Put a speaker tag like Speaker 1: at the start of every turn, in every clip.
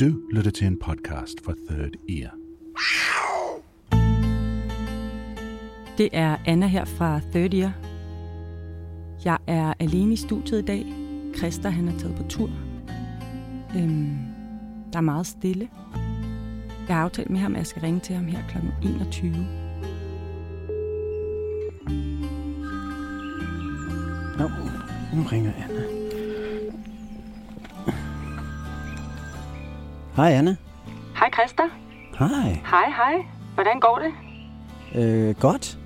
Speaker 1: Du lytter til en podcast fra Third Ear.
Speaker 2: Det er Anna her fra Third Year. Jeg er alene i studiet i dag. Christa han er taget på tur. Øhm, der er meget stille. Jeg har aftalt med ham, at jeg skal ringe til ham her kl. 21.
Speaker 3: Nå, nu ringer Anna. Hej Anna.
Speaker 4: Hej Christa.
Speaker 3: Hej.
Speaker 4: Hej, hej. Hvordan går det?
Speaker 3: Øh, godt.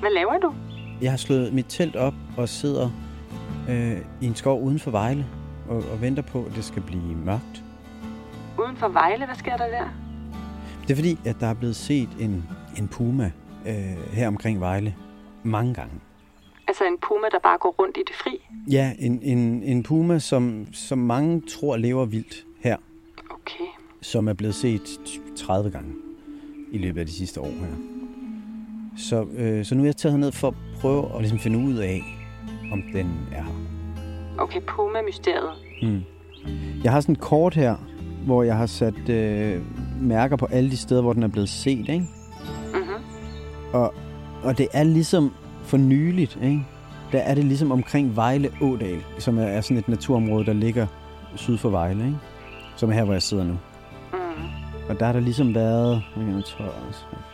Speaker 4: Hvad laver du?
Speaker 3: Jeg har slået mit telt op og sidder øh, i en skov uden for Vejle og, og venter på, at det skal blive mørkt.
Speaker 4: Uden for Vejle, hvad sker der der?
Speaker 3: Det er fordi, at der er blevet set en, en puma øh, her omkring Vejle mange gange.
Speaker 4: Altså en puma, der bare går rundt i det fri?
Speaker 3: Ja, en, en, en puma, som, som mange tror lever vildt
Speaker 4: Okay.
Speaker 3: som er blevet set 30 gange i løbet af de sidste år her. Så, øh, så nu er jeg taget ned for at prøve at ligesom finde ud af, om den er her.
Speaker 4: Okay, puma-mysteriet.
Speaker 3: Mm. Jeg har sådan et kort her, hvor jeg har sat øh, mærker på alle de steder, hvor den er blevet set, ikke?
Speaker 4: Mhm.
Speaker 3: Og, og det er ligesom for nyligt, ikke? Der er det ligesom omkring Vejle Ådal, som er, er sådan et naturområde, der ligger syd for Vejle, ikke? Som er her, hvor jeg sidder nu.
Speaker 4: Mm.
Speaker 3: Og der har der ligesom været, hvad kan man, 12, 3,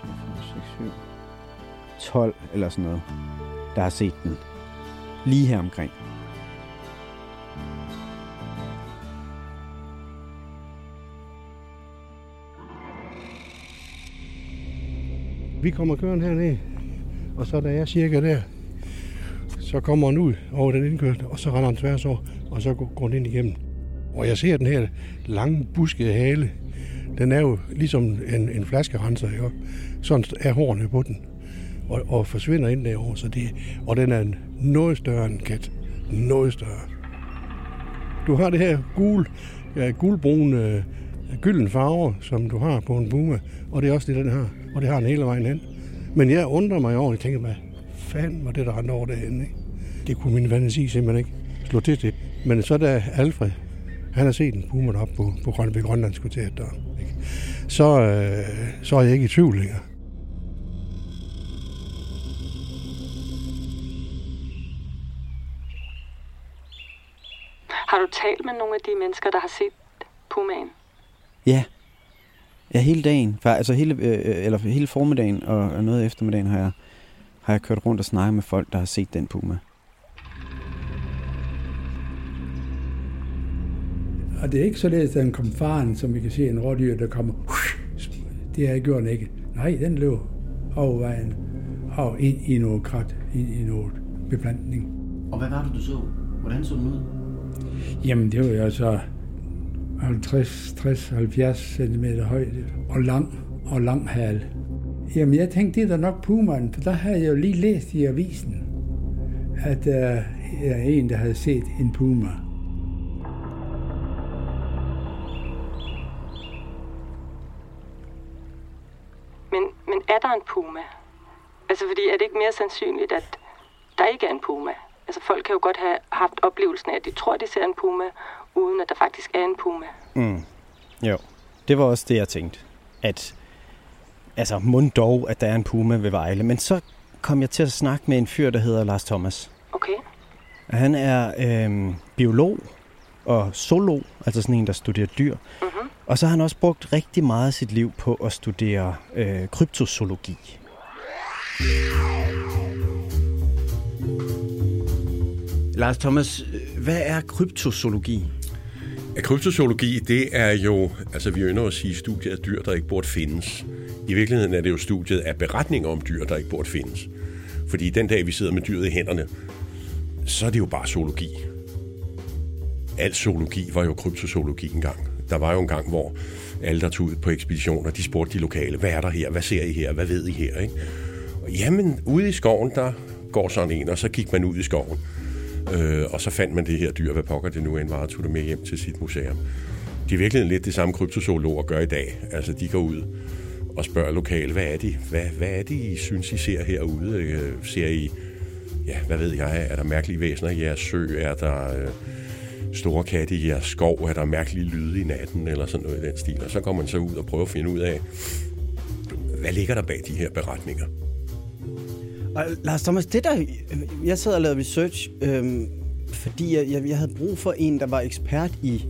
Speaker 3: 4, 5, 6, 7, 12 eller sådan noget, der har set den. Lige her omkring.
Speaker 5: Vi kommer kørende herned, og så da jeg er cirka der, så kommer han ud over den indkørsel, og så render han tværs over, og så går går den ind igennem. Og jeg ser den her lange, buskede hale. Den er jo ligesom en, en flaskerenser, ikke? Sådan er hårene på den. Og, og forsvinder ind derovre, så det, og den er noget større end kat. Noget større. Du har det her gul, ja, gulbrune, øh, gylden farve, som du har på en puma, og det er også det, den har. Og det har den hele vejen hen. Men jeg undrer mig over, jeg tænker, hvad fanden var det, der rendte over derhen, ikke? Det kunne min fantasi simpelthen ikke slå til det. Men så da Alfred, han har set en puma deroppe på, på Grøn, ved Grønlandskvarteret der, ikke? Så, øh, så er jeg ikke i tvivl længere.
Speaker 4: Har du talt med nogle af de mennesker, der har set pumaen?
Speaker 3: Ja. Ja, hele dagen. For, altså hele, øh, eller hele formiddagen og, og noget af eftermiddagen har jeg, har jeg kørt rundt og snakket med folk, der har set den puma.
Speaker 6: Og det er ikke således, at den kom faren, som vi kan se en rådyr, der kommer. Det har jeg gjort den ikke. Nej, den løb over vejen og ind i noget krat, ind i noget beplantning.
Speaker 7: Og hvad var det, du så? Hvordan så den ud?
Speaker 6: Jamen, det var jo så 50, 60, 70 cm højde og lang og lang hale. Jamen, jeg tænkte, det er da nok pumaen, for der havde jeg jo lige læst i avisen, at der er en, der havde set en puma.
Speaker 4: Der en puma? Altså, fordi er det ikke mere sandsynligt, at der ikke er en puma? Altså, folk kan jo godt have haft oplevelsen af, at de tror, de ser en puma, uden at der faktisk er en puma.
Speaker 3: Mm. Jo, det var også det, jeg tænkte. At, altså, mund dog, at der er en puma ved Vejle. Men så kom jeg til at snakke med en fyr, der hedder Lars Thomas.
Speaker 4: Okay.
Speaker 3: Han er øh, biolog og zoolog, altså sådan en, der studerer dyr.
Speaker 4: Mm-hmm.
Speaker 3: Og så har han også brugt rigtig meget af sit liv på at studere øh, kryptozoologi. Lars Thomas, hvad er kryptozoologi?
Speaker 8: Ja, kryptozoologi, det er jo, altså vi ønsker at sige studiet af dyr, der ikke burde findes. I virkeligheden er det jo studiet af beretninger om dyr, der ikke burde findes. Fordi den dag, vi sidder med dyret i hænderne, så er det jo bare zoologi. Al zoologi var jo kryptozoologi engang. Der var jo en gang, hvor alle, der tog ud på ekspeditioner, de spurgte de lokale, hvad er der her, hvad ser I her, hvad ved I her, ikke? Og jamen, ude i skoven, der går sådan en, og så gik man ud i skoven. Øh, og så fandt man det her dyr, hvad pokker det nu end var, og tog det med hjem til sit museum. Det er virkelig lidt det samme kryptozoologer gør i dag. Altså, de går ud og spørger lokale, hvad er det, hvad, hvad er det, I synes, I ser herude? Øh, ser I, ja, hvad ved jeg, er der mærkelige væsener i jeres sø? Er der øh, store katte i jeres skov? Er der mærkelige lyde i natten? Eller sådan noget i den stil. Og så kommer man så ud og prøver at finde ud af, hvad ligger der bag de her beretninger?
Speaker 3: Og Lars Thomas, det der, jeg sad og lavede research, øhm, fordi jeg, jeg, jeg havde brug for en, der var ekspert i,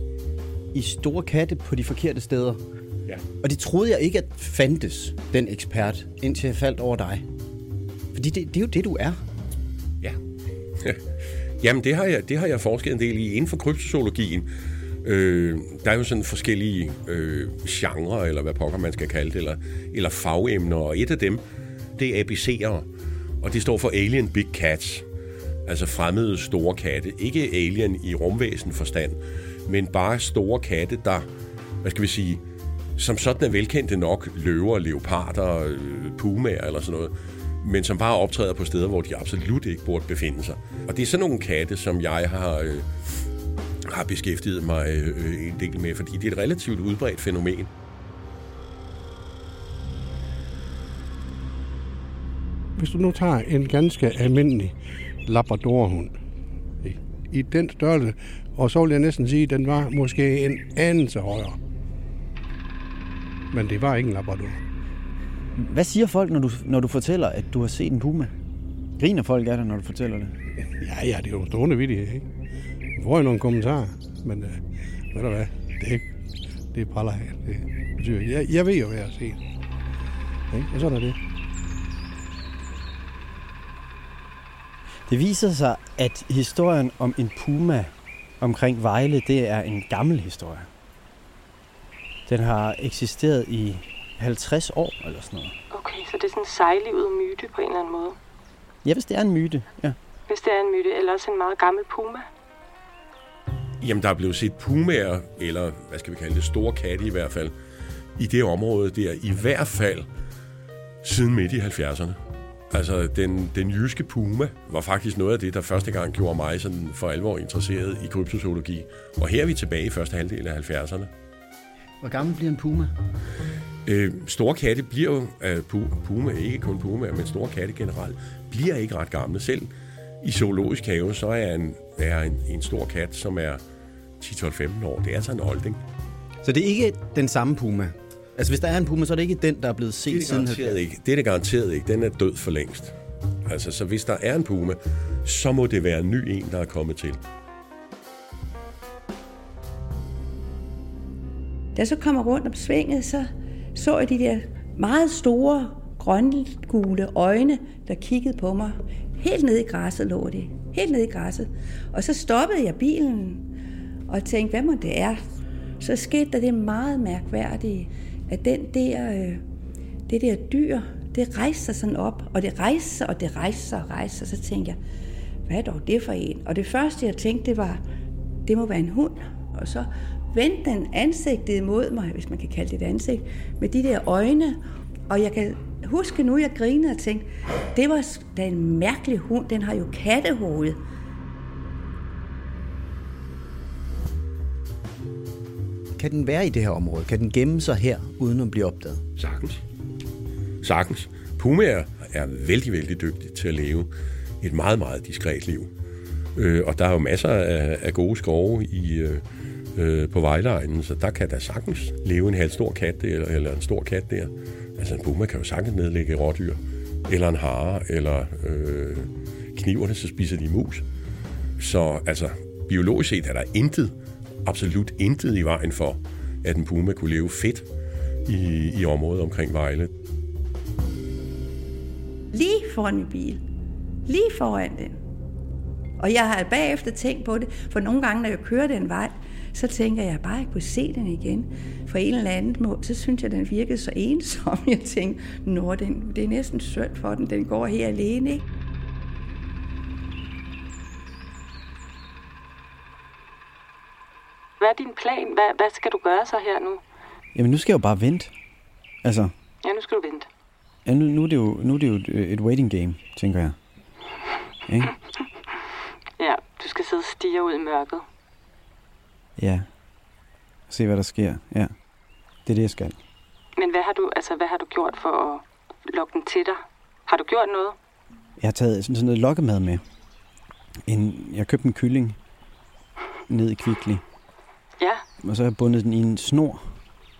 Speaker 3: i store katte på de forkerte steder.
Speaker 8: Ja.
Speaker 3: Og det troede jeg ikke, at fandtes, den ekspert, indtil jeg faldt over dig. Fordi det, det er jo det, du er.
Speaker 8: Ja. Jamen, det har, jeg, det har jeg forsket en del i inden for kryptozoologien. Øh, der er jo sådan forskellige øh, genrer, eller hvad pokker man skal kalde det, eller, eller fagemner, og et af dem, det er ABC'er, og det står for Alien Big Cats, altså fremmede store katte. Ikke alien i rumvæsen forstand, men bare store katte, der, hvad skal vi sige, som sådan er velkendte nok løver, leoparder, øh, pumaer eller sådan noget, men som bare optræder på steder, hvor de absolut ikke burde befinde sig. Og det er sådan nogle katte, som jeg har, øh, har beskæftiget mig øh, en del med, fordi det er et relativt udbredt fænomen.
Speaker 5: Hvis du nu tager en ganske almindelig labradorhund i, i den størrelse, og så vil jeg næsten sige, at den var måske en anelse højere. Men det var ikke en labrador.
Speaker 3: Hvad siger folk, når du, når du fortæller, at du har set en puma? Griner folk af dig, når du fortæller det?
Speaker 5: Ja, ja, det er jo stående vidt, ikke? Du får jo nogle kommentarer, men øh, ved du hvad, det er ikke, det er praller her. Det betyder, jeg, jeg ved jo, hvad jeg har set. Ikke? Og sådan er det.
Speaker 3: Det viser sig, at historien om en puma omkring Vejle, det er en gammel historie. Den har eksisteret i 50 år eller sådan noget.
Speaker 4: Okay, så det er sådan en sejlivet myte på en eller anden måde.
Speaker 3: Ja, hvis det er en myte, ja.
Speaker 4: Hvis det er en myte, eller også en meget gammel puma.
Speaker 8: Jamen, der er blevet set pumaer, eller hvad skal vi kalde det, store katte i hvert fald, i det område der, i hvert fald siden midt i 70'erne. Altså, den, den jyske puma var faktisk noget af det, der første gang gjorde mig sådan for alvor interesseret i kryptozoologi. Og her er vi tilbage i første halvdel af 70'erne.
Speaker 7: Hvor gammel bliver en puma?
Speaker 8: Øh, store katte bliver jo, øh, pu- puma, ikke kun puma, men store katte generelt, bliver ikke ret gamle. Selv i zoologisk have, så er en, er en, en stor kat, som er 10-12-15 år. Det er altså en olding.
Speaker 3: Så det er ikke den samme puma? Altså, hvis der er en puma, så er det ikke den, der er blevet set
Speaker 8: Det er det
Speaker 3: siden
Speaker 8: garanteret ikke. Det er det garanteret ikke. Den er død for længst. Altså, så hvis der er en puma, så må det være en ny en, der er kommet til.
Speaker 9: Da jeg så kommer rundt om svinget, så så jeg de der meget store, grøngule øjne, der kiggede på mig. Helt nede i græsset lå de. Helt nede i græsset. Og så stoppede jeg bilen og tænkte, hvad må det er? Så skete der det meget mærkværdige, at den der, øh, det der dyr, det rejste sig sådan op, og det rejste sig, og det rejste sig og rejste sig. Så tænkte jeg, hvad er dog det for en? Og det første, jeg tænkte, det var, det må være en hund. Og så vendte den ansigtet imod mig, hvis man kan kalde det et ansigt, med de der øjne. Og jeg kan huske nu, jeg grinede og tænkte, det var da en mærkelig hund, den har jo kattehoved.
Speaker 3: Kan den være i det her område? Kan den gemme sig her, uden at blive opdaget?
Speaker 8: Sagtens. Sagtens. Pumaer er vældig, vældig dygtige til at leve et meget, meget diskret liv. Øh, og der er jo masser af, af gode skove i, øh, øh, på Vejleegnen, så der kan der sagtens leve en halv stor kat der, eller, eller en stor kat der. Altså en puma kan jo sagtens nedlægge rådyr, eller en hare, eller øh, kniverne, så spiser de mus. Så altså, biologisk set er der intet, absolut intet i vejen for, at en puma kunne leve fedt i, i området omkring Vejle.
Speaker 9: Lige foran min bil. Lige foran den. Og jeg har bagefter tænkt på det, for nogle gange, når jeg kører den vej, så tænker jeg bare, at jeg kunne se den igen. For en eller anden måde, så synes jeg, den virkede så ensom. Jeg tænkte, nå, den, det er næsten synd for den, den går her alene, ikke?
Speaker 4: Hvad er din plan? Hvad, hvad skal du gøre så her nu?
Speaker 3: Jamen, nu skal jeg jo bare vente. Altså,
Speaker 4: Ja, nu skal du vente.
Speaker 3: ja, nu, nu, er det jo, nu er det jo et, et waiting game, tænker jeg. Ikke?
Speaker 4: Ja, du skal sidde og stige ud i mørket.
Speaker 3: Ja. Se, hvad der sker. Ja. Det er det, jeg skal.
Speaker 4: Men hvad har du, altså, hvad har du gjort for at lokke den til dig? Har du gjort noget?
Speaker 3: Jeg har taget sådan noget lokkemad med. En, jeg har købt en kylling ned i Kvickly.
Speaker 4: Ja,
Speaker 3: Og så har jeg bundet den i en snor.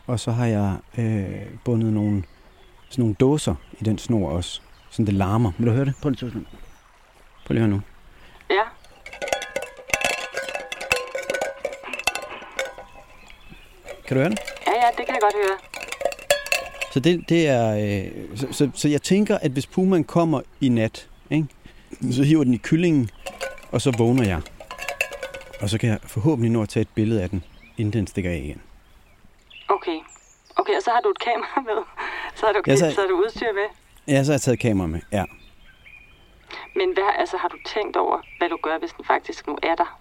Speaker 3: Og så har jeg øh, bundet nogle, sådan nogle dåser i den snor også. Sådan det larmer. Vil du høre det? Prøv lige, Prøv lige at høre nu.
Speaker 4: ja.
Speaker 3: Kan du høre det?
Speaker 4: Ja, ja, det kan jeg godt høre.
Speaker 3: Så det, det er... Øh, så, så, så jeg tænker, at hvis pumaen kommer i nat, ikke? så hiver den i kyllingen, og så vågner jeg. Og så kan jeg forhåbentlig nå at tage et billede af den, inden den stikker af igen.
Speaker 4: Okay. Okay, og så har du et kamera med. Så har du,
Speaker 3: Ja, så...
Speaker 4: så har du udstyr med.
Speaker 3: Ja, så har jeg taget kamera med. Ja.
Speaker 4: Men hvad, altså, har du tænkt over, hvad du gør, hvis den faktisk nu er der?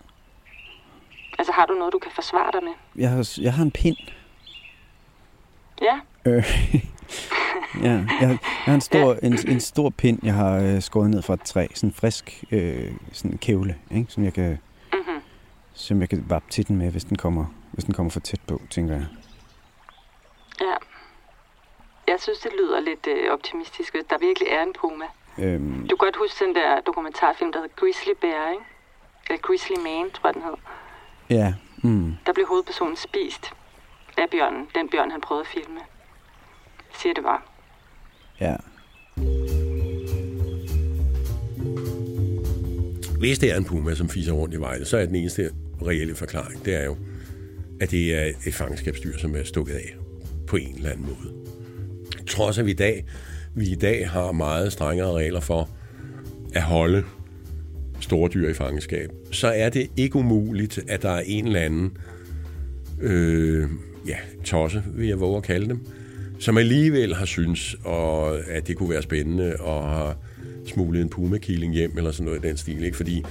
Speaker 4: Altså, har du noget, du kan forsvare dig med?
Speaker 3: Jeg har, jeg har en pind.
Speaker 4: Ja,
Speaker 3: Øh, ja, jeg, har- jeg har en stor, en, en stor pind, jeg har øh, skåret ned fra et træ. Sådan en frisk øh, sådan en kævle, ikke? Som, jeg kan,
Speaker 4: Mhm.
Speaker 3: som jeg kan vappe til den med, hvis den kommer, hvis den kommer for tæt på, tænker jeg.
Speaker 4: ja. Jeg synes, det lyder lidt øh, optimistisk, der virkelig er en puma.
Speaker 3: Øhm,
Speaker 4: Du kan godt huske den der dokumentarfilm, der hedder Grizzly Bear, ikke? Eller Grizzly Man, tror jeg, den hed.
Speaker 3: Ja, mm,
Speaker 4: Der blev hovedpersonen spist af bjørnen. Den bjørn, han prøvede at filme. Siger det bare.
Speaker 3: ja.
Speaker 8: Hvis det er en puma, som fiser rundt i Vejle, så er den eneste reelle forklaring, det er jo, at det er et fangenskabsdyr, som er stukket af på en eller anden måde. Trods at vi i dag, vi i dag har meget strengere regler for at holde store dyr i fangenskab, så er det ikke umuligt, at der er en eller anden øh, ja, tosse, vil jeg våge at kalde dem, som alligevel har synes, og at det kunne være spændende, og har smuglet en pumakilling hjem, eller sådan noget i den stil. Ikke? Fordi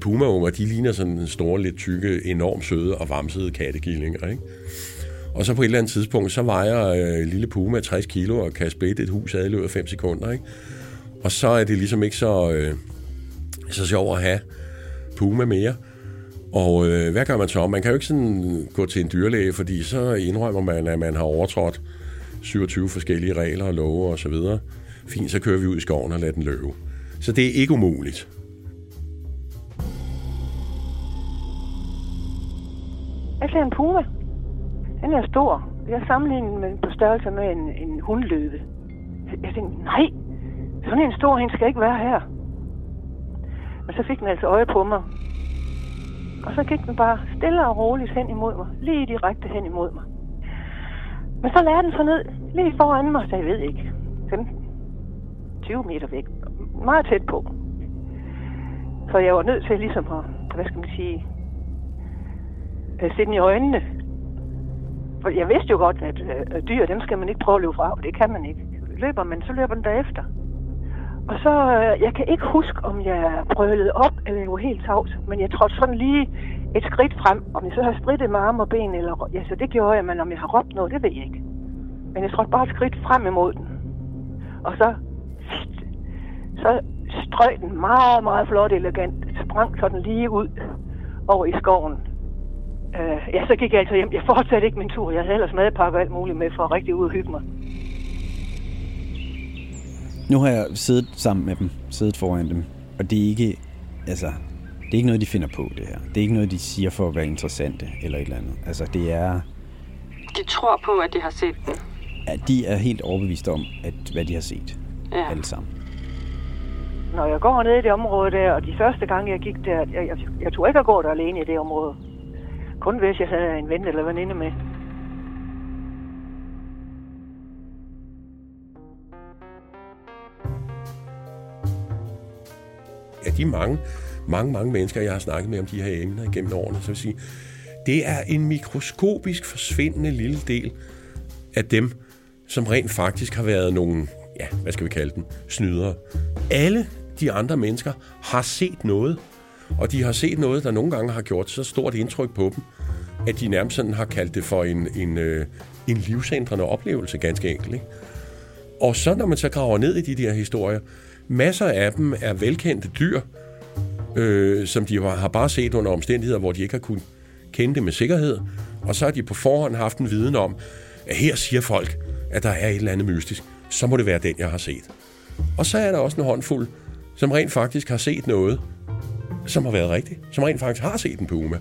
Speaker 8: pumaunger, de ligner sådan en store, lidt tykke, enormt søde og vamsede kattekillinger. Ikke? Og så på et eller andet tidspunkt, så vejer øh, lille puma 60 kilo og kan splitte et hus ad i løbet af 5 sekunder. Ikke? Og så er det ligesom ikke så, øh, så sjovt at have puma mere. Og øh, hvad gør man så? Man kan jo ikke sådan gå til en dyrlæge, fordi så indrømmer man, at man har overtrådt 27 forskellige regler og love og så videre. Fint, så kører vi ud i skoven og lader den løbe. Så det er ikke umuligt.
Speaker 10: Jeg ser en puma. Den er stor. Jeg sammenligner den med på størrelse med en, en hundløve. Jeg tænkte, nej, sådan en stor en skal ikke være her. Men så fik den altså øje på mig. Og så gik den bare stille og roligt hen imod mig. Lige direkte hen imod mig. Men så lagde den så ned lige foran mig, så jeg ved ikke, 15, 20 meter væk. Meget tæt på. Så jeg var nødt til ligesom at, hvad skal man sige, at se den i øjnene. For jeg vidste jo godt, at øh, dyr, dem skal man ikke prøve at løbe fra, for det kan man ikke. Løber man, så løber den derefter. Og så, øh, jeg kan ikke huske, om jeg brølede op, eller jeg var helt tavs, men jeg trådte sådan lige et skridt frem. Om jeg så har sprittet med arme og ben, eller, ja, så det gjorde jeg, men om jeg har råbt noget, det ved jeg ikke. Men jeg trådte bare et skridt frem imod den. Og så, så strøg den meget, meget flot elegant, sprang sådan lige ud over i skoven. Øh, ja, så gik jeg altså hjem. Jeg fortsatte ikke min tur. Jeg havde ellers madpakke og alt muligt med for at rigtig ud og hygge mig.
Speaker 3: Nu har jeg siddet sammen med dem, siddet foran dem, og det er ikke, altså, det er ikke noget, de finder på, det her. Det er ikke noget, de siger for at være interessante, eller et eller andet. Altså, det er,
Speaker 4: De tror på, at de har set den.
Speaker 3: at de er helt overbeviste om, at hvad de har set,
Speaker 4: Ja.
Speaker 3: alle sammen.
Speaker 10: når jeg går ned i det område der, og de første gange jeg gik der, jeg, jeg, jeg tog ikke at gå der alene i det område. Kun hvis jeg havde en ven eller veninde med.
Speaker 8: Af de mange, mange, mange mennesker, jeg har snakket med om de her emner gennem årene, så vil sige, det er en mikroskopisk forsvindende lille del af dem, som rent faktisk har været nogle, ja, hvad skal vi kalde dem, snydere. Alle de andre mennesker har set noget, og de har set noget, der nogle gange har gjort så stort indtryk på dem, at de nærmest sådan har kaldt det for en, en, øh, en livsændrende oplevelse, ganske enkelt. Ikke? Og så når man så graver ned i de der historier, masser af dem er velkendte dyr, øh, som de har bare set under omstændigheder, hvor de ikke har kunnet kende det med sikkerhed, og så har de på forhånd haft en viden om, at her siger folk, at der er et eller andet mystisk, så må det være den, jeg har set. Og så er der også en håndfuld, som rent faktisk har set noget, som har været rigtigt, som rent faktisk har set en puma.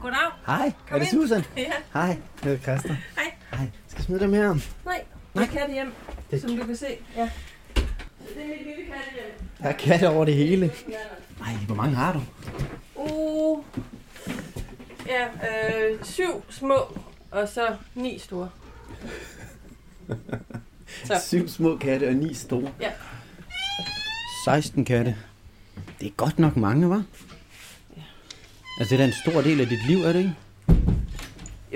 Speaker 11: Goddag.
Speaker 7: Hej,
Speaker 11: Kom
Speaker 7: er det
Speaker 11: ind.
Speaker 7: Susan?
Speaker 11: Ja.
Speaker 7: Hej, det er Christa. Skal jeg smide dem her?
Speaker 11: Nej, kan det hjem,
Speaker 7: Det-
Speaker 11: som du kan se. Ja. Det er mit lille kattehjem.
Speaker 7: Der er katte over det hele. Nej, hvor mange har du?
Speaker 11: Uh, ja, øh, syv små, og så ni store. Så.
Speaker 7: Syv små katte og ni store.
Speaker 11: Ja.
Speaker 3: 16 katte.
Speaker 7: Det er godt nok mange, var?
Speaker 3: Altså, det er da en stor del af dit liv, er det ikke?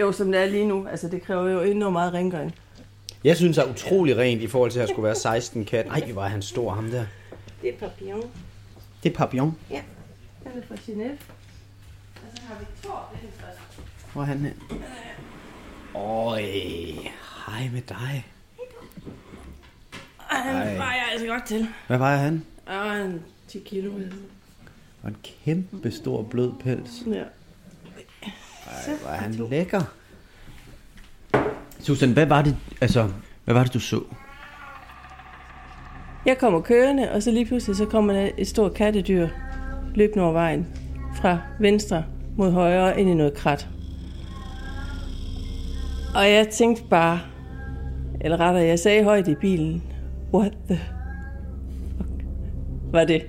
Speaker 11: Jo, som det er lige nu. Altså, det kræver jo enormt meget rengøring.
Speaker 3: Jeg synes, det er utrolig rent i forhold til at skulle være 16 katte. Nej, hvor er han stor, ham der.
Speaker 11: Det er papillon.
Speaker 3: Det er papillon.
Speaker 11: Ja, den er fra Genève. Og så har vi Thor, det er den første.
Speaker 3: Hvor er han her? Øj, hej med dig.
Speaker 11: Ej, han
Speaker 3: Ej.
Speaker 11: vejer altså godt til.
Speaker 3: Hvad vejer han?
Speaker 11: Og en 10 kilo.
Speaker 3: Og en kæmpe stor blød pels.
Speaker 11: Ja.
Speaker 3: Ej, hvor er han lækker. Susan, hvad var det, altså, hvad var det, du så?
Speaker 11: Jeg kommer kørende, og så lige pludselig så kommer der et stort kattedyr løbende over vejen fra venstre mod højre ind i noget krat. Og jeg tænkte bare, eller rettere, jeg sagde højt i bilen, what the fuck var det?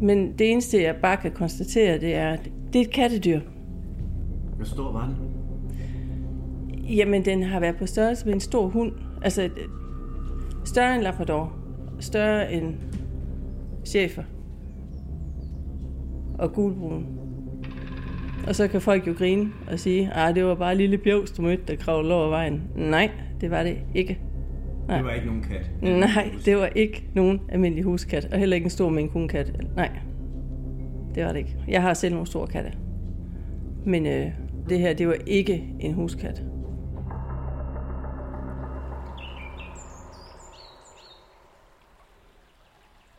Speaker 11: Men det eneste, jeg bare kan konstatere, det er, at det er et kattedyr.
Speaker 7: Hvor stor var den?
Speaker 11: Jamen, den har været på størrelse med en stor hund. Altså, større end Labrador. Større end chefer. Og gulbrun. Og så kan folk jo grine og sige, at det var bare en lille bjøvs, du mødte, der kravlede over vejen. Nej, det var det ikke. Nej.
Speaker 7: Det var ikke nogen kat.
Speaker 11: Nej, det var ikke nogen almindelig huskat, og heller ikke en stor mængde Nej, det var det ikke. Jeg har selv nogle store katte. Men øh, det her, det var ikke en huskat.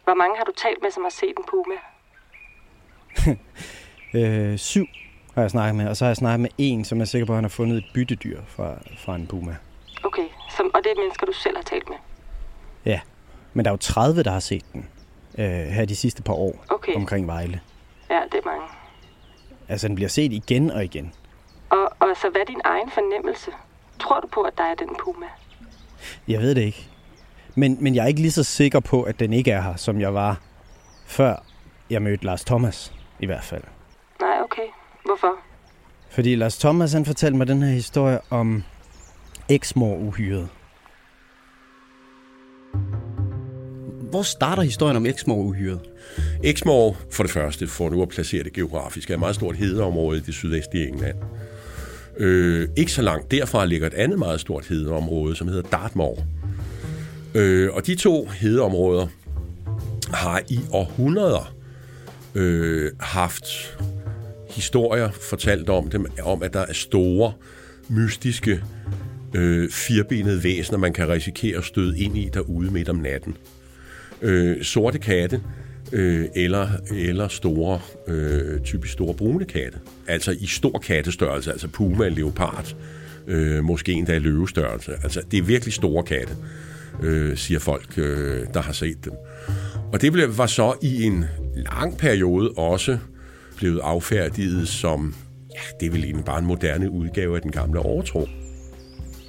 Speaker 4: Hvor mange har du talt med, som har set en puma?
Speaker 3: Øh, syv har jeg snakket med, og så har jeg snakket med en, som er sikker på, at han har fundet et byttedyr fra, fra en puma.
Speaker 4: Okay, som, og det er mennesker, du selv har talt med.
Speaker 3: Ja, men der er jo 30, der har set den øh, her de sidste par år
Speaker 4: Okay.
Speaker 3: omkring Vejle.
Speaker 4: Ja, det er mange.
Speaker 3: Altså, den bliver set igen og igen.
Speaker 4: Og, og så hvad er din egen fornemmelse? Tror du på, at der er den puma?
Speaker 3: Jeg ved det ikke. Men, men jeg er ikke lige så sikker på, at den ikke er her, som jeg var, før jeg mødte Lars Thomas, i hvert fald.
Speaker 4: Nej, okay. Hvorfor?
Speaker 3: Fordi Lars Thomas, han fortalte mig den her historie om eksmor-uhyret.
Speaker 7: Hvor starter historien om Exmoor-uhyret?
Speaker 8: Exmoor, for det første, for nu at placere det geografisk, er et meget stort hedeområde i det sydvestlige England. Øh, ikke så langt derfra ligger et andet meget stort hedeområde, som hedder Dartmoor. Øh, og de to hedeområder har i århundreder øh, haft historier fortalt om dem, om at der er store, mystiske, øh, firbenede væsener, man kan risikere at støde ind i derude midt om natten. Øh, sorte katte, øh, eller, eller store, øh, typisk store brune katte. Altså i stor kattestørrelse, altså puma, leopard, øh, måske endda løvestørrelse. Altså det er virkelig store katte, øh, siger folk, øh, der har set dem. Og det blev, var så i en lang periode også blevet affærdiget som, ja, det er vel egentlig bare en moderne udgave af den gamle overtro.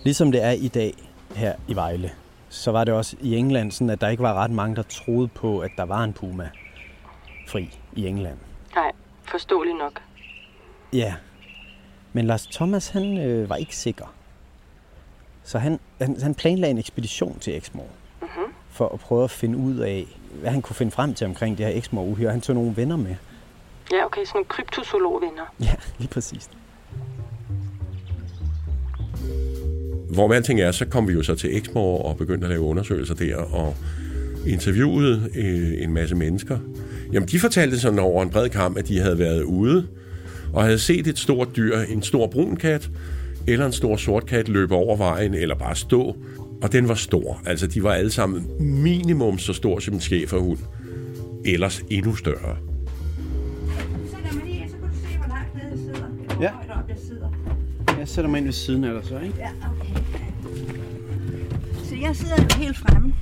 Speaker 3: Ligesom det er i dag, her i Vejle, så var det også i England sådan, at der ikke var ret mange, der troede på, at der var en puma fri i England.
Speaker 4: Nej, forståeligt nok.
Speaker 3: Ja, men Lars Thomas, han øh, var ikke sikker. Så han, han, han planlagde en ekspedition til Exmoor
Speaker 4: Mm-hmm.
Speaker 3: for at prøve at finde ud af, hvad han kunne finde frem til omkring det her Exmoor uhyre. Han tog nogle venner med.
Speaker 4: Ja, okay, sådan nogle kryptozoologvenner.
Speaker 3: Ja, lige præcis.
Speaker 8: Hvor alting er, så kom vi jo så til Exmoor og begyndte at lave undersøgelser der, og interviewede øh, en masse mennesker. Jamen, de fortalte sådan over en bred kamp, at de havde været ude og havde set et stort dyr, en stor brun kat, eller en stor sort kat løbe over vejen, eller bare stå. Og den var stor. Altså, de var alle sammen minimum så stor som en schæferhund. Ellers endnu større.
Speaker 3: Ja. Jeg sætter mig ind ved siden af dig så, ikke?
Speaker 9: Ja, okay. Jeg sidder helt fremme.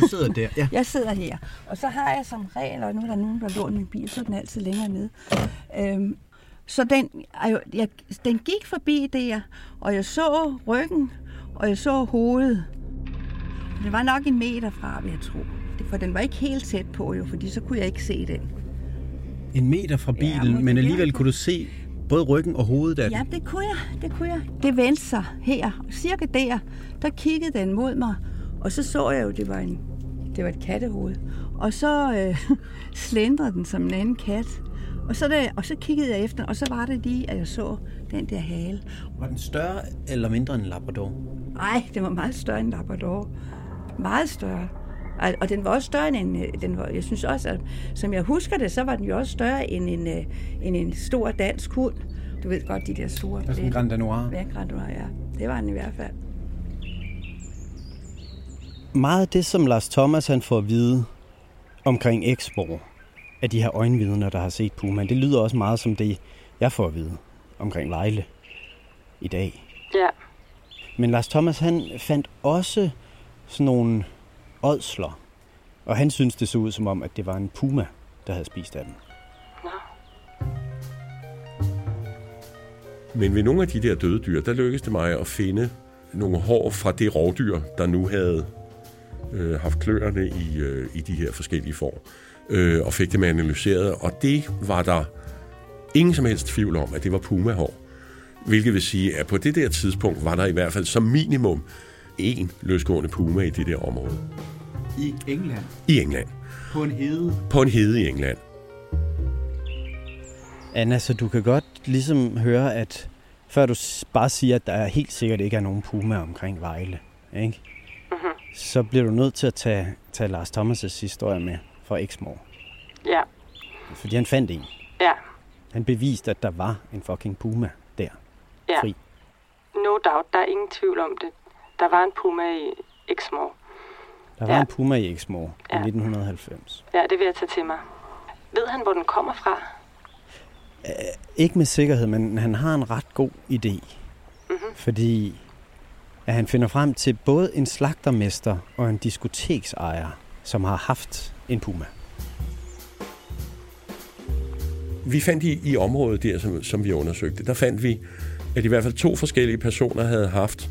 Speaker 3: Du sidder der, ja.
Speaker 9: Jeg sidder her. Og så har jeg som regel, og nu er der nogen, der låner min bil, så er den altid længere nede. Øhm, så den, jeg, den gik forbi der, og jeg så ryggen, og jeg så hovedet. Det var nok en meter fra, vil jeg tro. For den var ikke helt tæt på jo, fordi så kunne jeg ikke se den.
Speaker 3: En meter fra bilen,
Speaker 9: Ja,
Speaker 3: men alligevel kunne du se både ryggen og hovedet af.
Speaker 9: Ja, det kunne jeg, det kunne jeg. Det vendte sig her, cirka der, der kiggede den mod mig, og så så jeg jo, det var, en, det var et kattehoved. Og så øh, slendrede den som en anden kat. Og så, der, og så kiggede jeg efter, og så var det lige, at jeg så den der hale.
Speaker 3: Var den større eller mindre end en labrador?
Speaker 9: Nej, den var meget større end Labrador. Meget større. Og- Og den var også større end en, øh, den var, jeg synes også, at, som jeg husker det, så var den jo også større end en, øh, end en stor dansk hund. Du ved godt, de der store.
Speaker 3: Altså en Grand Danois.
Speaker 9: Ja, Grand Danois, ja. Det var den i hvert fald.
Speaker 3: Meget af det, som Lars Thomas han får at vide omkring Expo, af de her øjenvidner, der har set pumaen, det lyder også meget som det, jeg får at vide omkring Vejle i dag.
Speaker 4: Ja,
Speaker 3: Men Lars Thomas, han fandt også sådan nogle ådsler, og han synes, det så ud som om, at det var en puma, der havde spist af dem.
Speaker 8: Men ved nogle af de der døde dyr, der lykkedes det mig at finde nogle hår fra det rovdyr, der nu havde øh, haft kløerne i, øh, i de her forskellige får, øh, og fik dem analyseret. Og det var der ingen som helst tvivl om, at det var pumahår. Hvilket vil sige, at på det der tidspunkt var der i hvert fald som minimum en løsgående puma i det der område.
Speaker 3: I England?
Speaker 8: I England.
Speaker 3: På en hede?
Speaker 8: På en hede i England.
Speaker 3: Anna, så du kan godt ligesom høre, at før du bare siger, at der helt sikkert ikke er nogen puma omkring Vejle, ikke?
Speaker 4: Mhm.
Speaker 3: så bliver du nødt til at tage, tage Lars Thomas' historie med fra Exmoor.
Speaker 4: ja,
Speaker 3: Fordi han fandt en.
Speaker 4: ja,
Speaker 3: Han beviste, at der var en fucking puma der.
Speaker 4: ja.
Speaker 3: Fri.
Speaker 4: No doubt, der er ingen tvivl om det. Der var en puma i Exmoor.
Speaker 3: Der var
Speaker 4: Ja.
Speaker 3: en puma i Exmoor
Speaker 4: Ja.
Speaker 3: i 1990.
Speaker 4: Ja, det vil jeg tage til mig. Ved han, hvor den kommer fra?
Speaker 3: Ikke med sikkerhed, men han har en ret god idé.
Speaker 4: Mhm.
Speaker 3: Fordi at han finder frem til både en slagtermester og en diskoteksejer, som har haft en puma.
Speaker 8: Vi fandt i, i området der, som, som vi undersøgte, der fandt vi, at i hvert fald to forskellige personer havde haft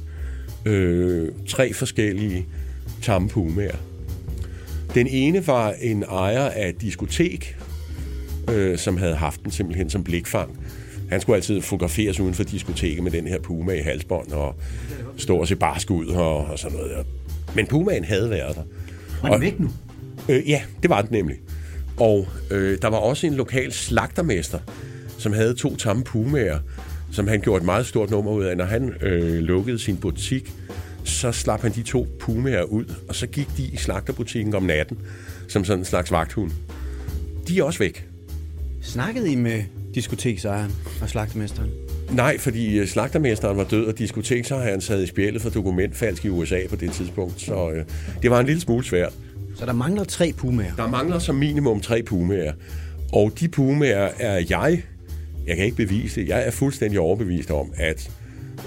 Speaker 8: øh, tre forskellige tamme pumaer. Den ene var en ejer af et diskotek, øh, som havde haft den simpelthen som blikfang. Han skulle altid fotograferes uden for diskoteket med den her puma i halsbånd og stå og se barsk ud og, og sådan noget. Men pumaen havde været der.
Speaker 3: Var den væk nu?
Speaker 8: Øh, ja, det var den nemlig. Og øh, der var også en lokal slagtermester, som havde to tamme pumaer, som han gjorde et meget stort nummer ud af. Når han øh, lukkede sin butik, så slap han de to pumaer ud, og så gik de i slagterbutikken om natten, som sådan en slags vagthund. De er også væk.
Speaker 3: Snakkede I med diskoteksejeren og slagtermesteren?
Speaker 8: Nej, fordi øh, slagtermesteren var død, og diskoteksejeren sad i spjældet for dokumentfalsk i USA på det tidspunkt, så øh, det var en lille smule svært.
Speaker 3: Så der mangler tre pumaer?
Speaker 8: Der mangler som minimum tre pumaer. Og de pumaer er jeg, jeg kan ikke bevise det, jeg er fuldstændig overbevist om, at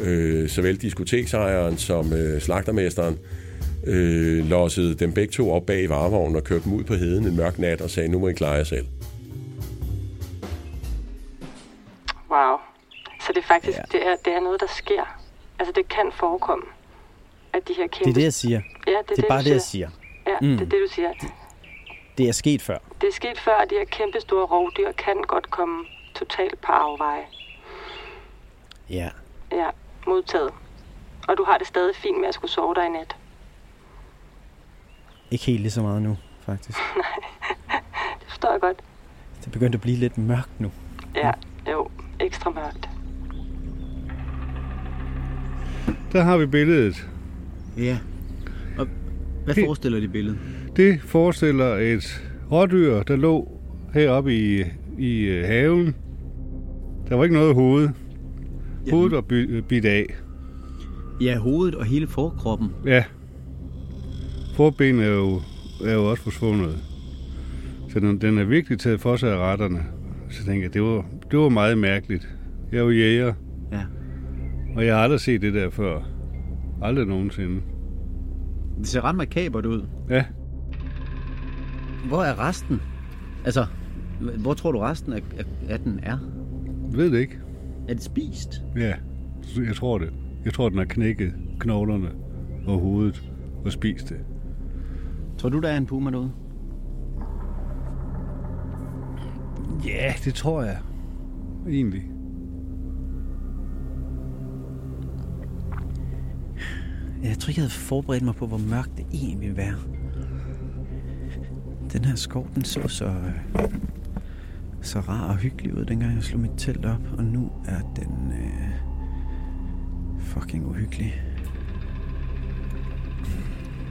Speaker 8: øh, såvel diskoteksejeren som øh, slagtermesteren øh, lossede dem begge to op bag i varevognen og kørte dem ud på heden en mørk nat og sagde, nu må I klare jer selv.
Speaker 4: Wow. Så det er faktisk, ja. det, er, det er noget, der sker. Altså, det kan forekomme. at de her kæmpe...
Speaker 3: Det er det, jeg siger.
Speaker 4: Ja, det er,
Speaker 3: det er bare det, jeg siger.
Speaker 4: Ja,
Speaker 3: Mm.
Speaker 4: det er det, du siger.
Speaker 3: Det er sket før.
Speaker 4: Det er sket før, at de her kæmpe store rovdyr kan godt komme totalt på afveje.
Speaker 3: Ja.
Speaker 4: Ja, modtaget. Og du har det stadig fint med at skulle sove dig i nat.
Speaker 3: Ikke helt lige så meget nu, faktisk.
Speaker 4: Det forstår jeg godt.
Speaker 3: Det er begyndt at blive lidt mørkt nu.
Speaker 4: Ja, jo, ekstra mørkt.
Speaker 5: Der har vi billedet.
Speaker 7: Ja. Og hvad
Speaker 5: Det-
Speaker 7: forestiller det billede?
Speaker 5: Det forestiller et rådyr, der lå heroppe i, i øh, haven. Der var ikke noget hoved. Hovedet var by- bidt af.
Speaker 7: Ja, hovedet og hele forkroppen.
Speaker 5: Ja. Forbenet er jo, er jo også forsvundet. Så den, den er virkelig taget for sig af retterne. Så tænker jeg, det var, det var meget mærkeligt. Jeg er jo jæger.
Speaker 7: Ja.
Speaker 5: Og jeg har aldrig set det der før. Aldrig nogensinde.
Speaker 7: Det ser ret makabert ud.
Speaker 5: Ja.
Speaker 7: Hvor er resten? Altså, hvor tror du resten af, af, den er?
Speaker 5: Ved det ikke.
Speaker 7: Er det spist?
Speaker 5: Ja, jeg tror det. Jeg tror, den har knækket knoglerne og hovedet og spist det.
Speaker 7: Tror du, der er en puma derude?
Speaker 5: Ja, det tror jeg. Egentlig.
Speaker 3: Jeg tror ikke, jeg havde forberedt mig på, hvor mørkt det egentlig ville være. Den her skov, den så så, øh, så rar og hyggelig ud, dengang jeg slog mit telt op. Og nu er den øh, fucking uhyggelig.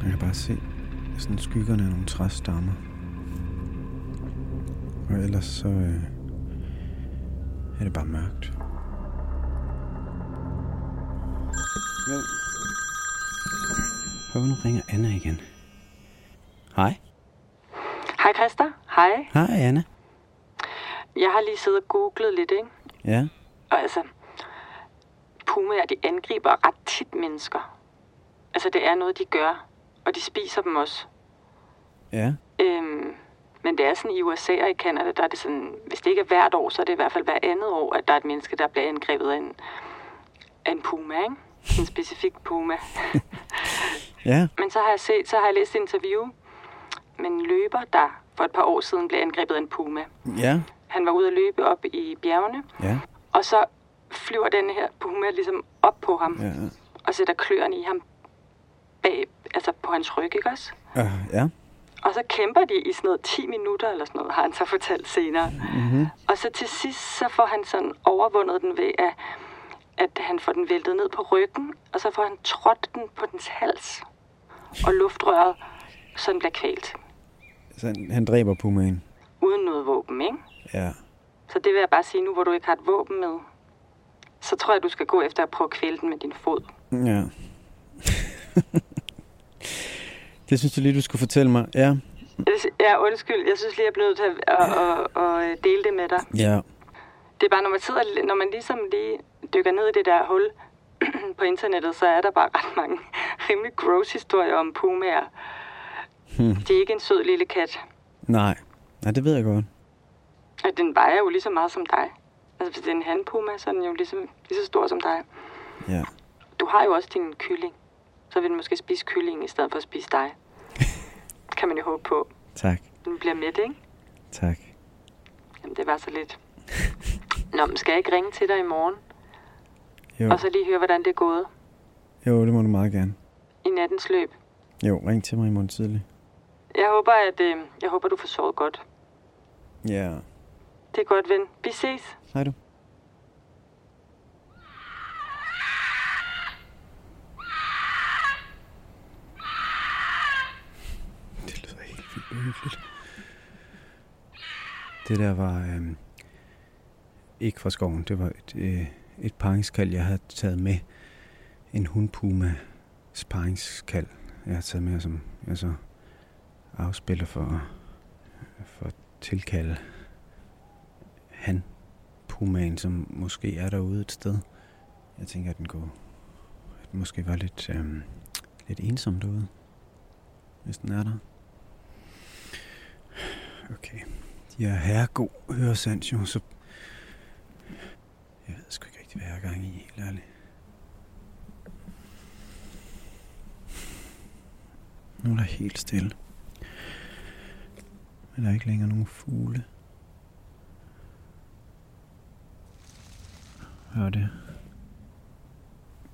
Speaker 3: Jeg kan bare se sådan skyggerne af nogle træstammer. Og ellers så øh, er det bare mørkt. Jo. Hør, nu ringer Anna igen. Hej.
Speaker 4: Hej Christa. Hej.
Speaker 3: Hej, Anna.
Speaker 4: Jeg har lige siddet og googlet lidt, ikke?
Speaker 3: Ja.
Speaker 4: Og altså, pumaer, de angriber ret tit mennesker. Altså, det er noget, de gør. Og de spiser dem også.
Speaker 3: Ja.
Speaker 4: Øhm, men det er sådan i USA og i Canada, der er det sådan, hvis det ikke er hvert år, så er det i hvert fald hver andet år, at der er et menneske, der bliver angrebet af en, af en puma, ikke? En specifik puma.
Speaker 3: Ja.
Speaker 4: Men så har jeg set, så har jeg læst interview med en løber, der for et par år siden blev angrebet af en puma.
Speaker 3: Ja.
Speaker 4: Han var ude at løbe op i bjergene,
Speaker 3: Ja.
Speaker 4: og så flyver den her puma ligesom op på ham,
Speaker 3: Ja.
Speaker 4: og sætter kløerne i ham bag, altså på hans ryg, ikke også?
Speaker 3: Uh, ja.
Speaker 4: Og så kæmper de i sådan noget 10 minutter eller sådan noget, har han så fortalt senere.
Speaker 3: Mm-hmm.
Speaker 4: Og så til sidst, så får han sådan overvundet den ved, at, at han får den væltet ned på ryggen, og så får han trådt den på dens hals og luftrøret, så den bliver kvalt.
Speaker 3: Så han, han dræber pumaen.
Speaker 4: Uden noget våben, ikke?
Speaker 3: Ja.
Speaker 4: Så det vil jeg bare sige nu, hvor du ikke har et våben med. Så tror jeg, du skal gå efter at prøve at kvæle den med din fod.
Speaker 3: Ja. det synes du lige, du skulle fortælle mig. Ja.
Speaker 4: Jeg Ja, undskyld. Jeg synes lige, jeg blev nødt til at, at, at, at, at dele det med dig.
Speaker 3: Ja.
Speaker 4: Det er bare, når man sidder, når man ligesom lige dykker ned i det der hul på internettet, så er der bare ret mange rimelig gross historier om pumaer.
Speaker 3: Hmm.
Speaker 4: Det er ikke en sød lille kat.
Speaker 3: Nej. Nej, det ved jeg godt.
Speaker 4: Og den vejer jo lige så meget som dig. Altså, hvis det er en handpuma, så er den jo lige så, lige så stor som dig.
Speaker 3: Ja.
Speaker 4: Du har jo også din kylling. Så vil den måske spise kyllingen i stedet for at spise dig. Det kan man jo håbe på.
Speaker 3: Tak.
Speaker 4: Den bliver mæt, ikke?
Speaker 3: Tak.
Speaker 4: Jamen, det var så lidt. Nå, men skal jeg ikke ringe til dig i morgen?
Speaker 3: Jo.
Speaker 4: Og så lige høre, hvordan det er gået
Speaker 3: Jo, det må du meget gerne.
Speaker 4: i nattens løb.
Speaker 3: Jo, ring til mig i morgen tidlig.
Speaker 4: Jeg håber, at øh, jeg håber, du får sovet godt.
Speaker 3: Ja.
Speaker 4: Det er godt, ven. Vi ses.
Speaker 3: Hej du. Det lyder helt vildt uhyggeligt. Det der var øhm, ikke fra skoven. Det var et, øh, et paringskald, jeg havde taget med. En hundpuma paringskald, jeg har taget med som jeg så afspiller for, for tilkalde han pumaen, som måske er derude et sted. Jeg tænker, at den går, at den måske var lidt, øhm, lidt ensom derude, hvis den er der. Okay. De er herregod hører Sancho, så... Jeg ved sgu ikke rigtig, hvad jeg er gang i, helt ærligt. Nu er der helt stille. Men der er ikke længere nogen fugle. Hør det.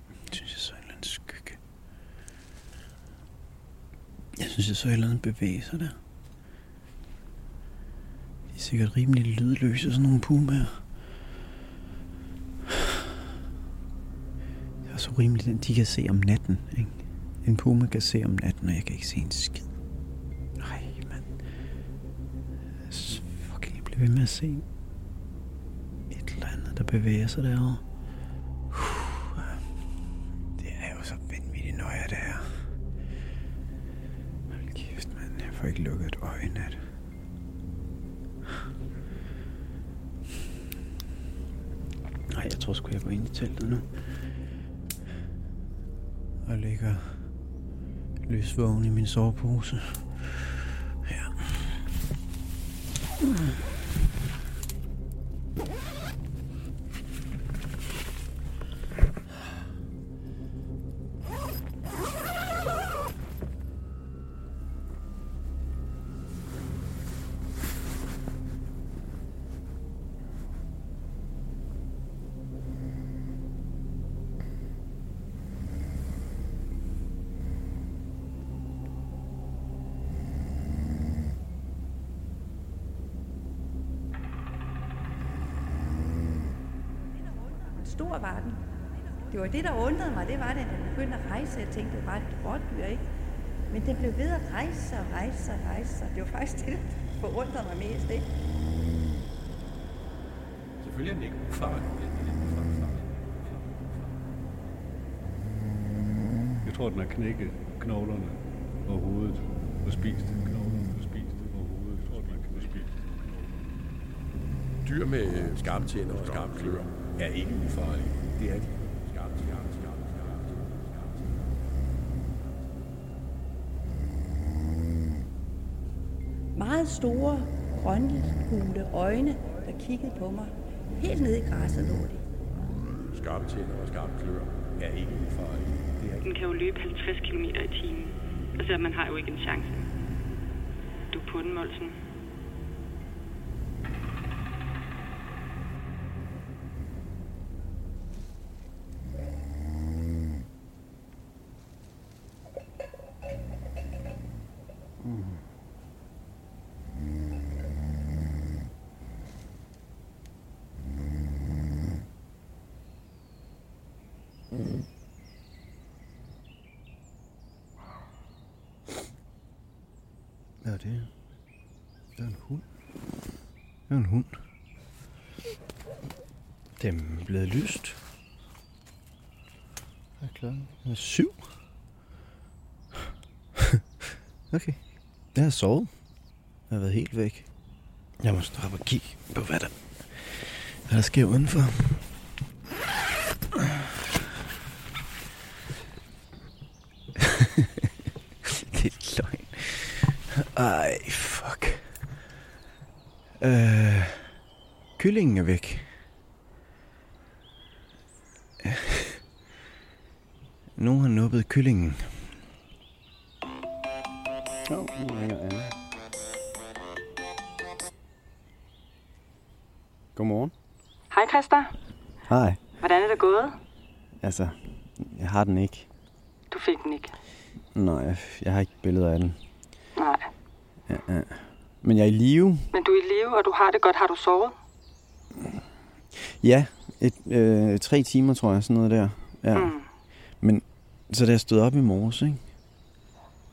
Speaker 3: Jeg synes, jeg så en eller anden skygge. Jeg synes, jeg så en eller andet bevæge sig der. De er sikkert rimelig lydløse, sådan nogle pumaer. Det er så rimeligt, at de kan se om natten, ikke? En puma kan se om natten, og jeg kan ikke se en skid. Nej, mand. Fucking, jeg bliver ved med at se andet, der bevæger sig derovre. Uh, det er jo så vanvittigt nøje, det her. Hold kæft, mand. Jeg får ikke lukket et øje i nat. Nej, jeg tror sgu, jeg går ind i teltet nu. Og ligger løsvågen i min sovepose. Ja.
Speaker 9: Stor var den. Det var det, der undrede mig. Det var, da den begyndte at rejse. Jeg tænkte, det var et rådyr, ikke? Men den blev ved at rejse sig, rejse sig, rejse sig. Det var faktisk det, der forundrede mig mest, ikke?
Speaker 8: Selvfølgelig er den ikke ufarlig.
Speaker 1: Jeg tror, den har knækket knoglerne og hovedet og spist knoglerne og spist og hovedet. Jeg tror, den har knækket spist.
Speaker 8: Dyr med skarpe tænder og skarpe klør er ikke ufarlige. Det er de. Skarpe, skarpe, skarpe, skarpe.
Speaker 9: Meget store, grøngule øjne, der kiggede på mig. Helt nede i græsset lå de.
Speaker 8: Skarpe tænder og skarpe klør er ikke ufarlige. Det er de.
Speaker 4: Den kan jo løbe 50 km i timen. Altså, man har jo ikke en chance. Du er på den, Molsen.
Speaker 3: Er det? Det er en hund. Det er en hund. Det er blevet lyst. Hvad er klokken? Den er syv. okay. Jeg har sovet. Jeg har været helt væk. Jeg må stoppe og kigge på, hvad der, hvad der sker udenfor. det er løgn. Ej, fuck. Øh, kyllingen er væk. Nogen har nuppet kyllingen. Oh, nu ringer Anna. Godmorgen.
Speaker 4: Hej, Christa.
Speaker 3: Hej.
Speaker 4: Hvordan er det gået?
Speaker 3: Altså, jeg har den ikke.
Speaker 4: Du fik den ikke.
Speaker 3: Nej, jeg har ikke billeder af den.
Speaker 4: Nej.
Speaker 3: Ja, ja. Men jeg er i live.
Speaker 4: Men du er i live, og du har det godt. Har du sovet?
Speaker 3: Ja, et, øh, tre timer, tror jeg, sådan noget der. Ja.
Speaker 4: Mm.
Speaker 3: Men så da jeg stod op i morges, ikke?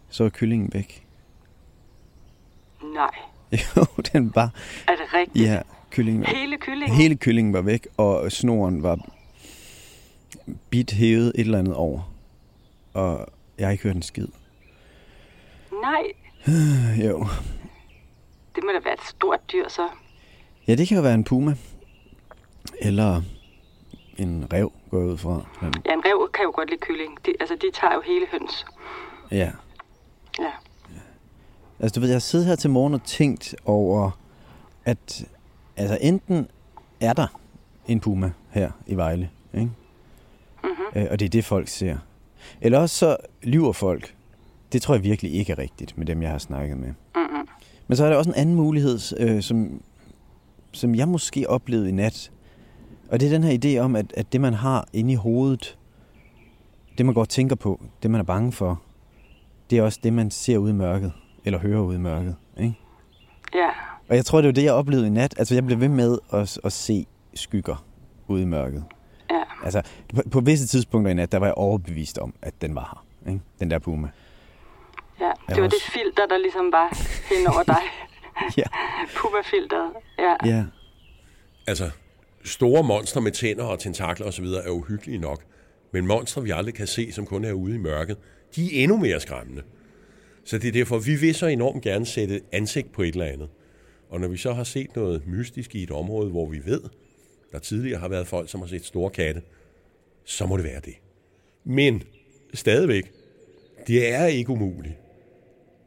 Speaker 3: så var kyllingen væk.
Speaker 4: Nej.
Speaker 3: Jo, den var...
Speaker 4: Er det rigtigt?
Speaker 3: Ja, kyllingen var...
Speaker 4: Hele kyllingen?
Speaker 3: Hele kyllingen var væk, og snoren var bit hævet et eller andet over. Og jeg har ikke hørt en skid.
Speaker 4: Nej,
Speaker 3: jo.
Speaker 4: Det må da være et stort dyr, så.
Speaker 3: Ja, det kan jo være en puma. Eller en rev, går jeg ud fra.
Speaker 4: Ja, en rev kan jo godt lide kylling. De, altså, de tager jo hele høns.
Speaker 3: ja.
Speaker 4: Ja.
Speaker 3: Altså, du ved, jeg har siddet her til morgen og tænkt over, at altså, enten er der en puma her i Vejle, ikke?
Speaker 4: Mm-hmm.
Speaker 3: Øh, og det er det, folk ser. Eller også så lyver folk. det tror jeg virkelig ikke er rigtigt med dem, jeg har snakket med.
Speaker 4: Mm-hmm.
Speaker 3: Men så er der også en anden mulighed, øh, som, som jeg måske oplevede i nat. Og det er den her idé om, at, at det man har inde i hovedet, det man går og tænker på, det man er bange for, det er også det, man ser ud i mørket, eller hører ud i mørket. Ikke?
Speaker 4: Ja.
Speaker 3: Og jeg tror, det var det, jeg oplevede i nat. Altså, jeg blev ved med at, at se skygger ude i mørket.
Speaker 4: Ja.
Speaker 3: Altså, på, på visse tidspunkter i nat, der var jeg overbevist om, at den var her. Ikke? Den der puma.
Speaker 4: Ja, det var
Speaker 3: også-
Speaker 4: det filter, der ligesom var hen over dig.
Speaker 3: ja.
Speaker 4: Puma-filteret. Ja.
Speaker 3: Ja.
Speaker 8: Altså, store monstre med tænder og tentakler osv. er uhyggelige nok. Men monstre, vi aldrig kan se, som kun er ude i mørket, de er endnu mere skræmmende. Så det er derfor, vi vil så enormt gerne sætte ansigt på et eller andet. Og når vi så har set noget mystisk i et område, hvor vi ved, der tidligere har været folk, som har set store katte, så må det være det. Men stadigvæk, det er ikke umuligt,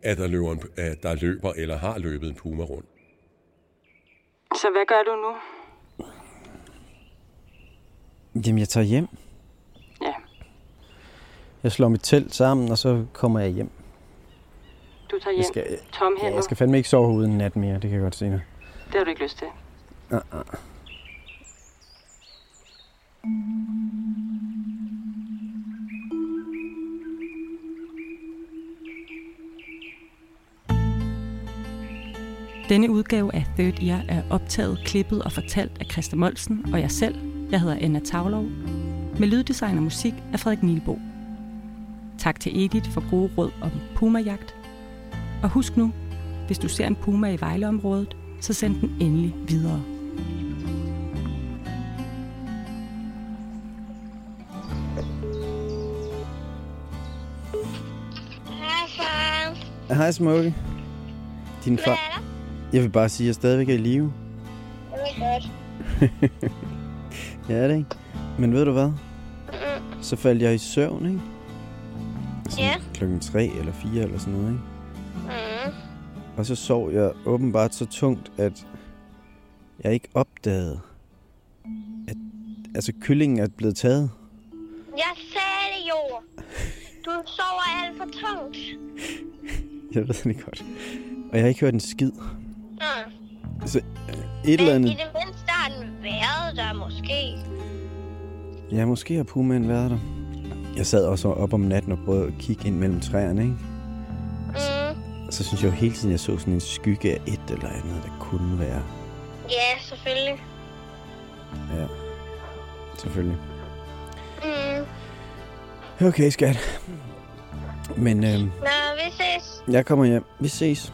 Speaker 8: at der løber, en, at der løber eller har løbet en puma rundt.
Speaker 4: Så hvad gør du nu?
Speaker 3: Jamen, jeg tager hjem.
Speaker 4: Ja.
Speaker 3: Jeg slår mit telt sammen, og så kommer jeg hjem.
Speaker 4: Du tager hjem
Speaker 3: Jeg skal, ja,
Speaker 4: tomhændet.
Speaker 3: jeg skal fandme ikke sove ude en nat mere, det kan jeg godt se nu.
Speaker 4: Det har du ikke lyst til.
Speaker 3: Uh, uh.
Speaker 2: Denne udgave af Third Ear er optaget, klippet og fortalt af Christa Molsen og jeg selv. Jeg hedder Anna Tavlov. Med lyddesign og musik af Frederik Nielbo. Tak til Edith for gode råd om pumajagt. Og husk nu, hvis du ser en puma i Vejleområdet, så send den endelig videre.
Speaker 12: Hej, far.
Speaker 3: Hej, Smukke. Din far...
Speaker 12: Er?
Speaker 3: Jeg vil bare sige, at jeg stadigvæk er i live.
Speaker 12: Det er godt.
Speaker 3: ja, er det ikke? Men ved du hvad? Så faldt jeg i søvn, ikke? Sådan
Speaker 12: Ja.
Speaker 3: Klokken 3 eller 4 eller sådan noget, ikke?
Speaker 12: Mm.
Speaker 3: Og så sov jeg åbenbart så tungt, at jeg ikke opdagede, at altså, kyllingen er blevet taget.
Speaker 12: Jeg sagde det jo. Du sover alt for tungt.
Speaker 3: Jeg ved det godt. Og jeg har ikke hørt en skid.
Speaker 12: Mm.
Speaker 3: Så øh, et eller
Speaker 12: Men i
Speaker 3: andet...
Speaker 12: det mindste har den været der måske.
Speaker 3: Ja, måske har pumaen været der. Jeg sad også op om natten og prøvede at kigge ind mellem træerne, ikke?
Speaker 12: Mm.
Speaker 3: Og så synes jeg jo hele tiden, jeg så sådan en skygge af et eller andet, der kunne være.
Speaker 12: Ja, selvfølgelig.
Speaker 3: Ja, selvfølgelig.
Speaker 12: Mm.
Speaker 3: Okay, skat. Men øh,
Speaker 12: Nå, vi ses.
Speaker 3: jeg kommer hjem. Vi ses.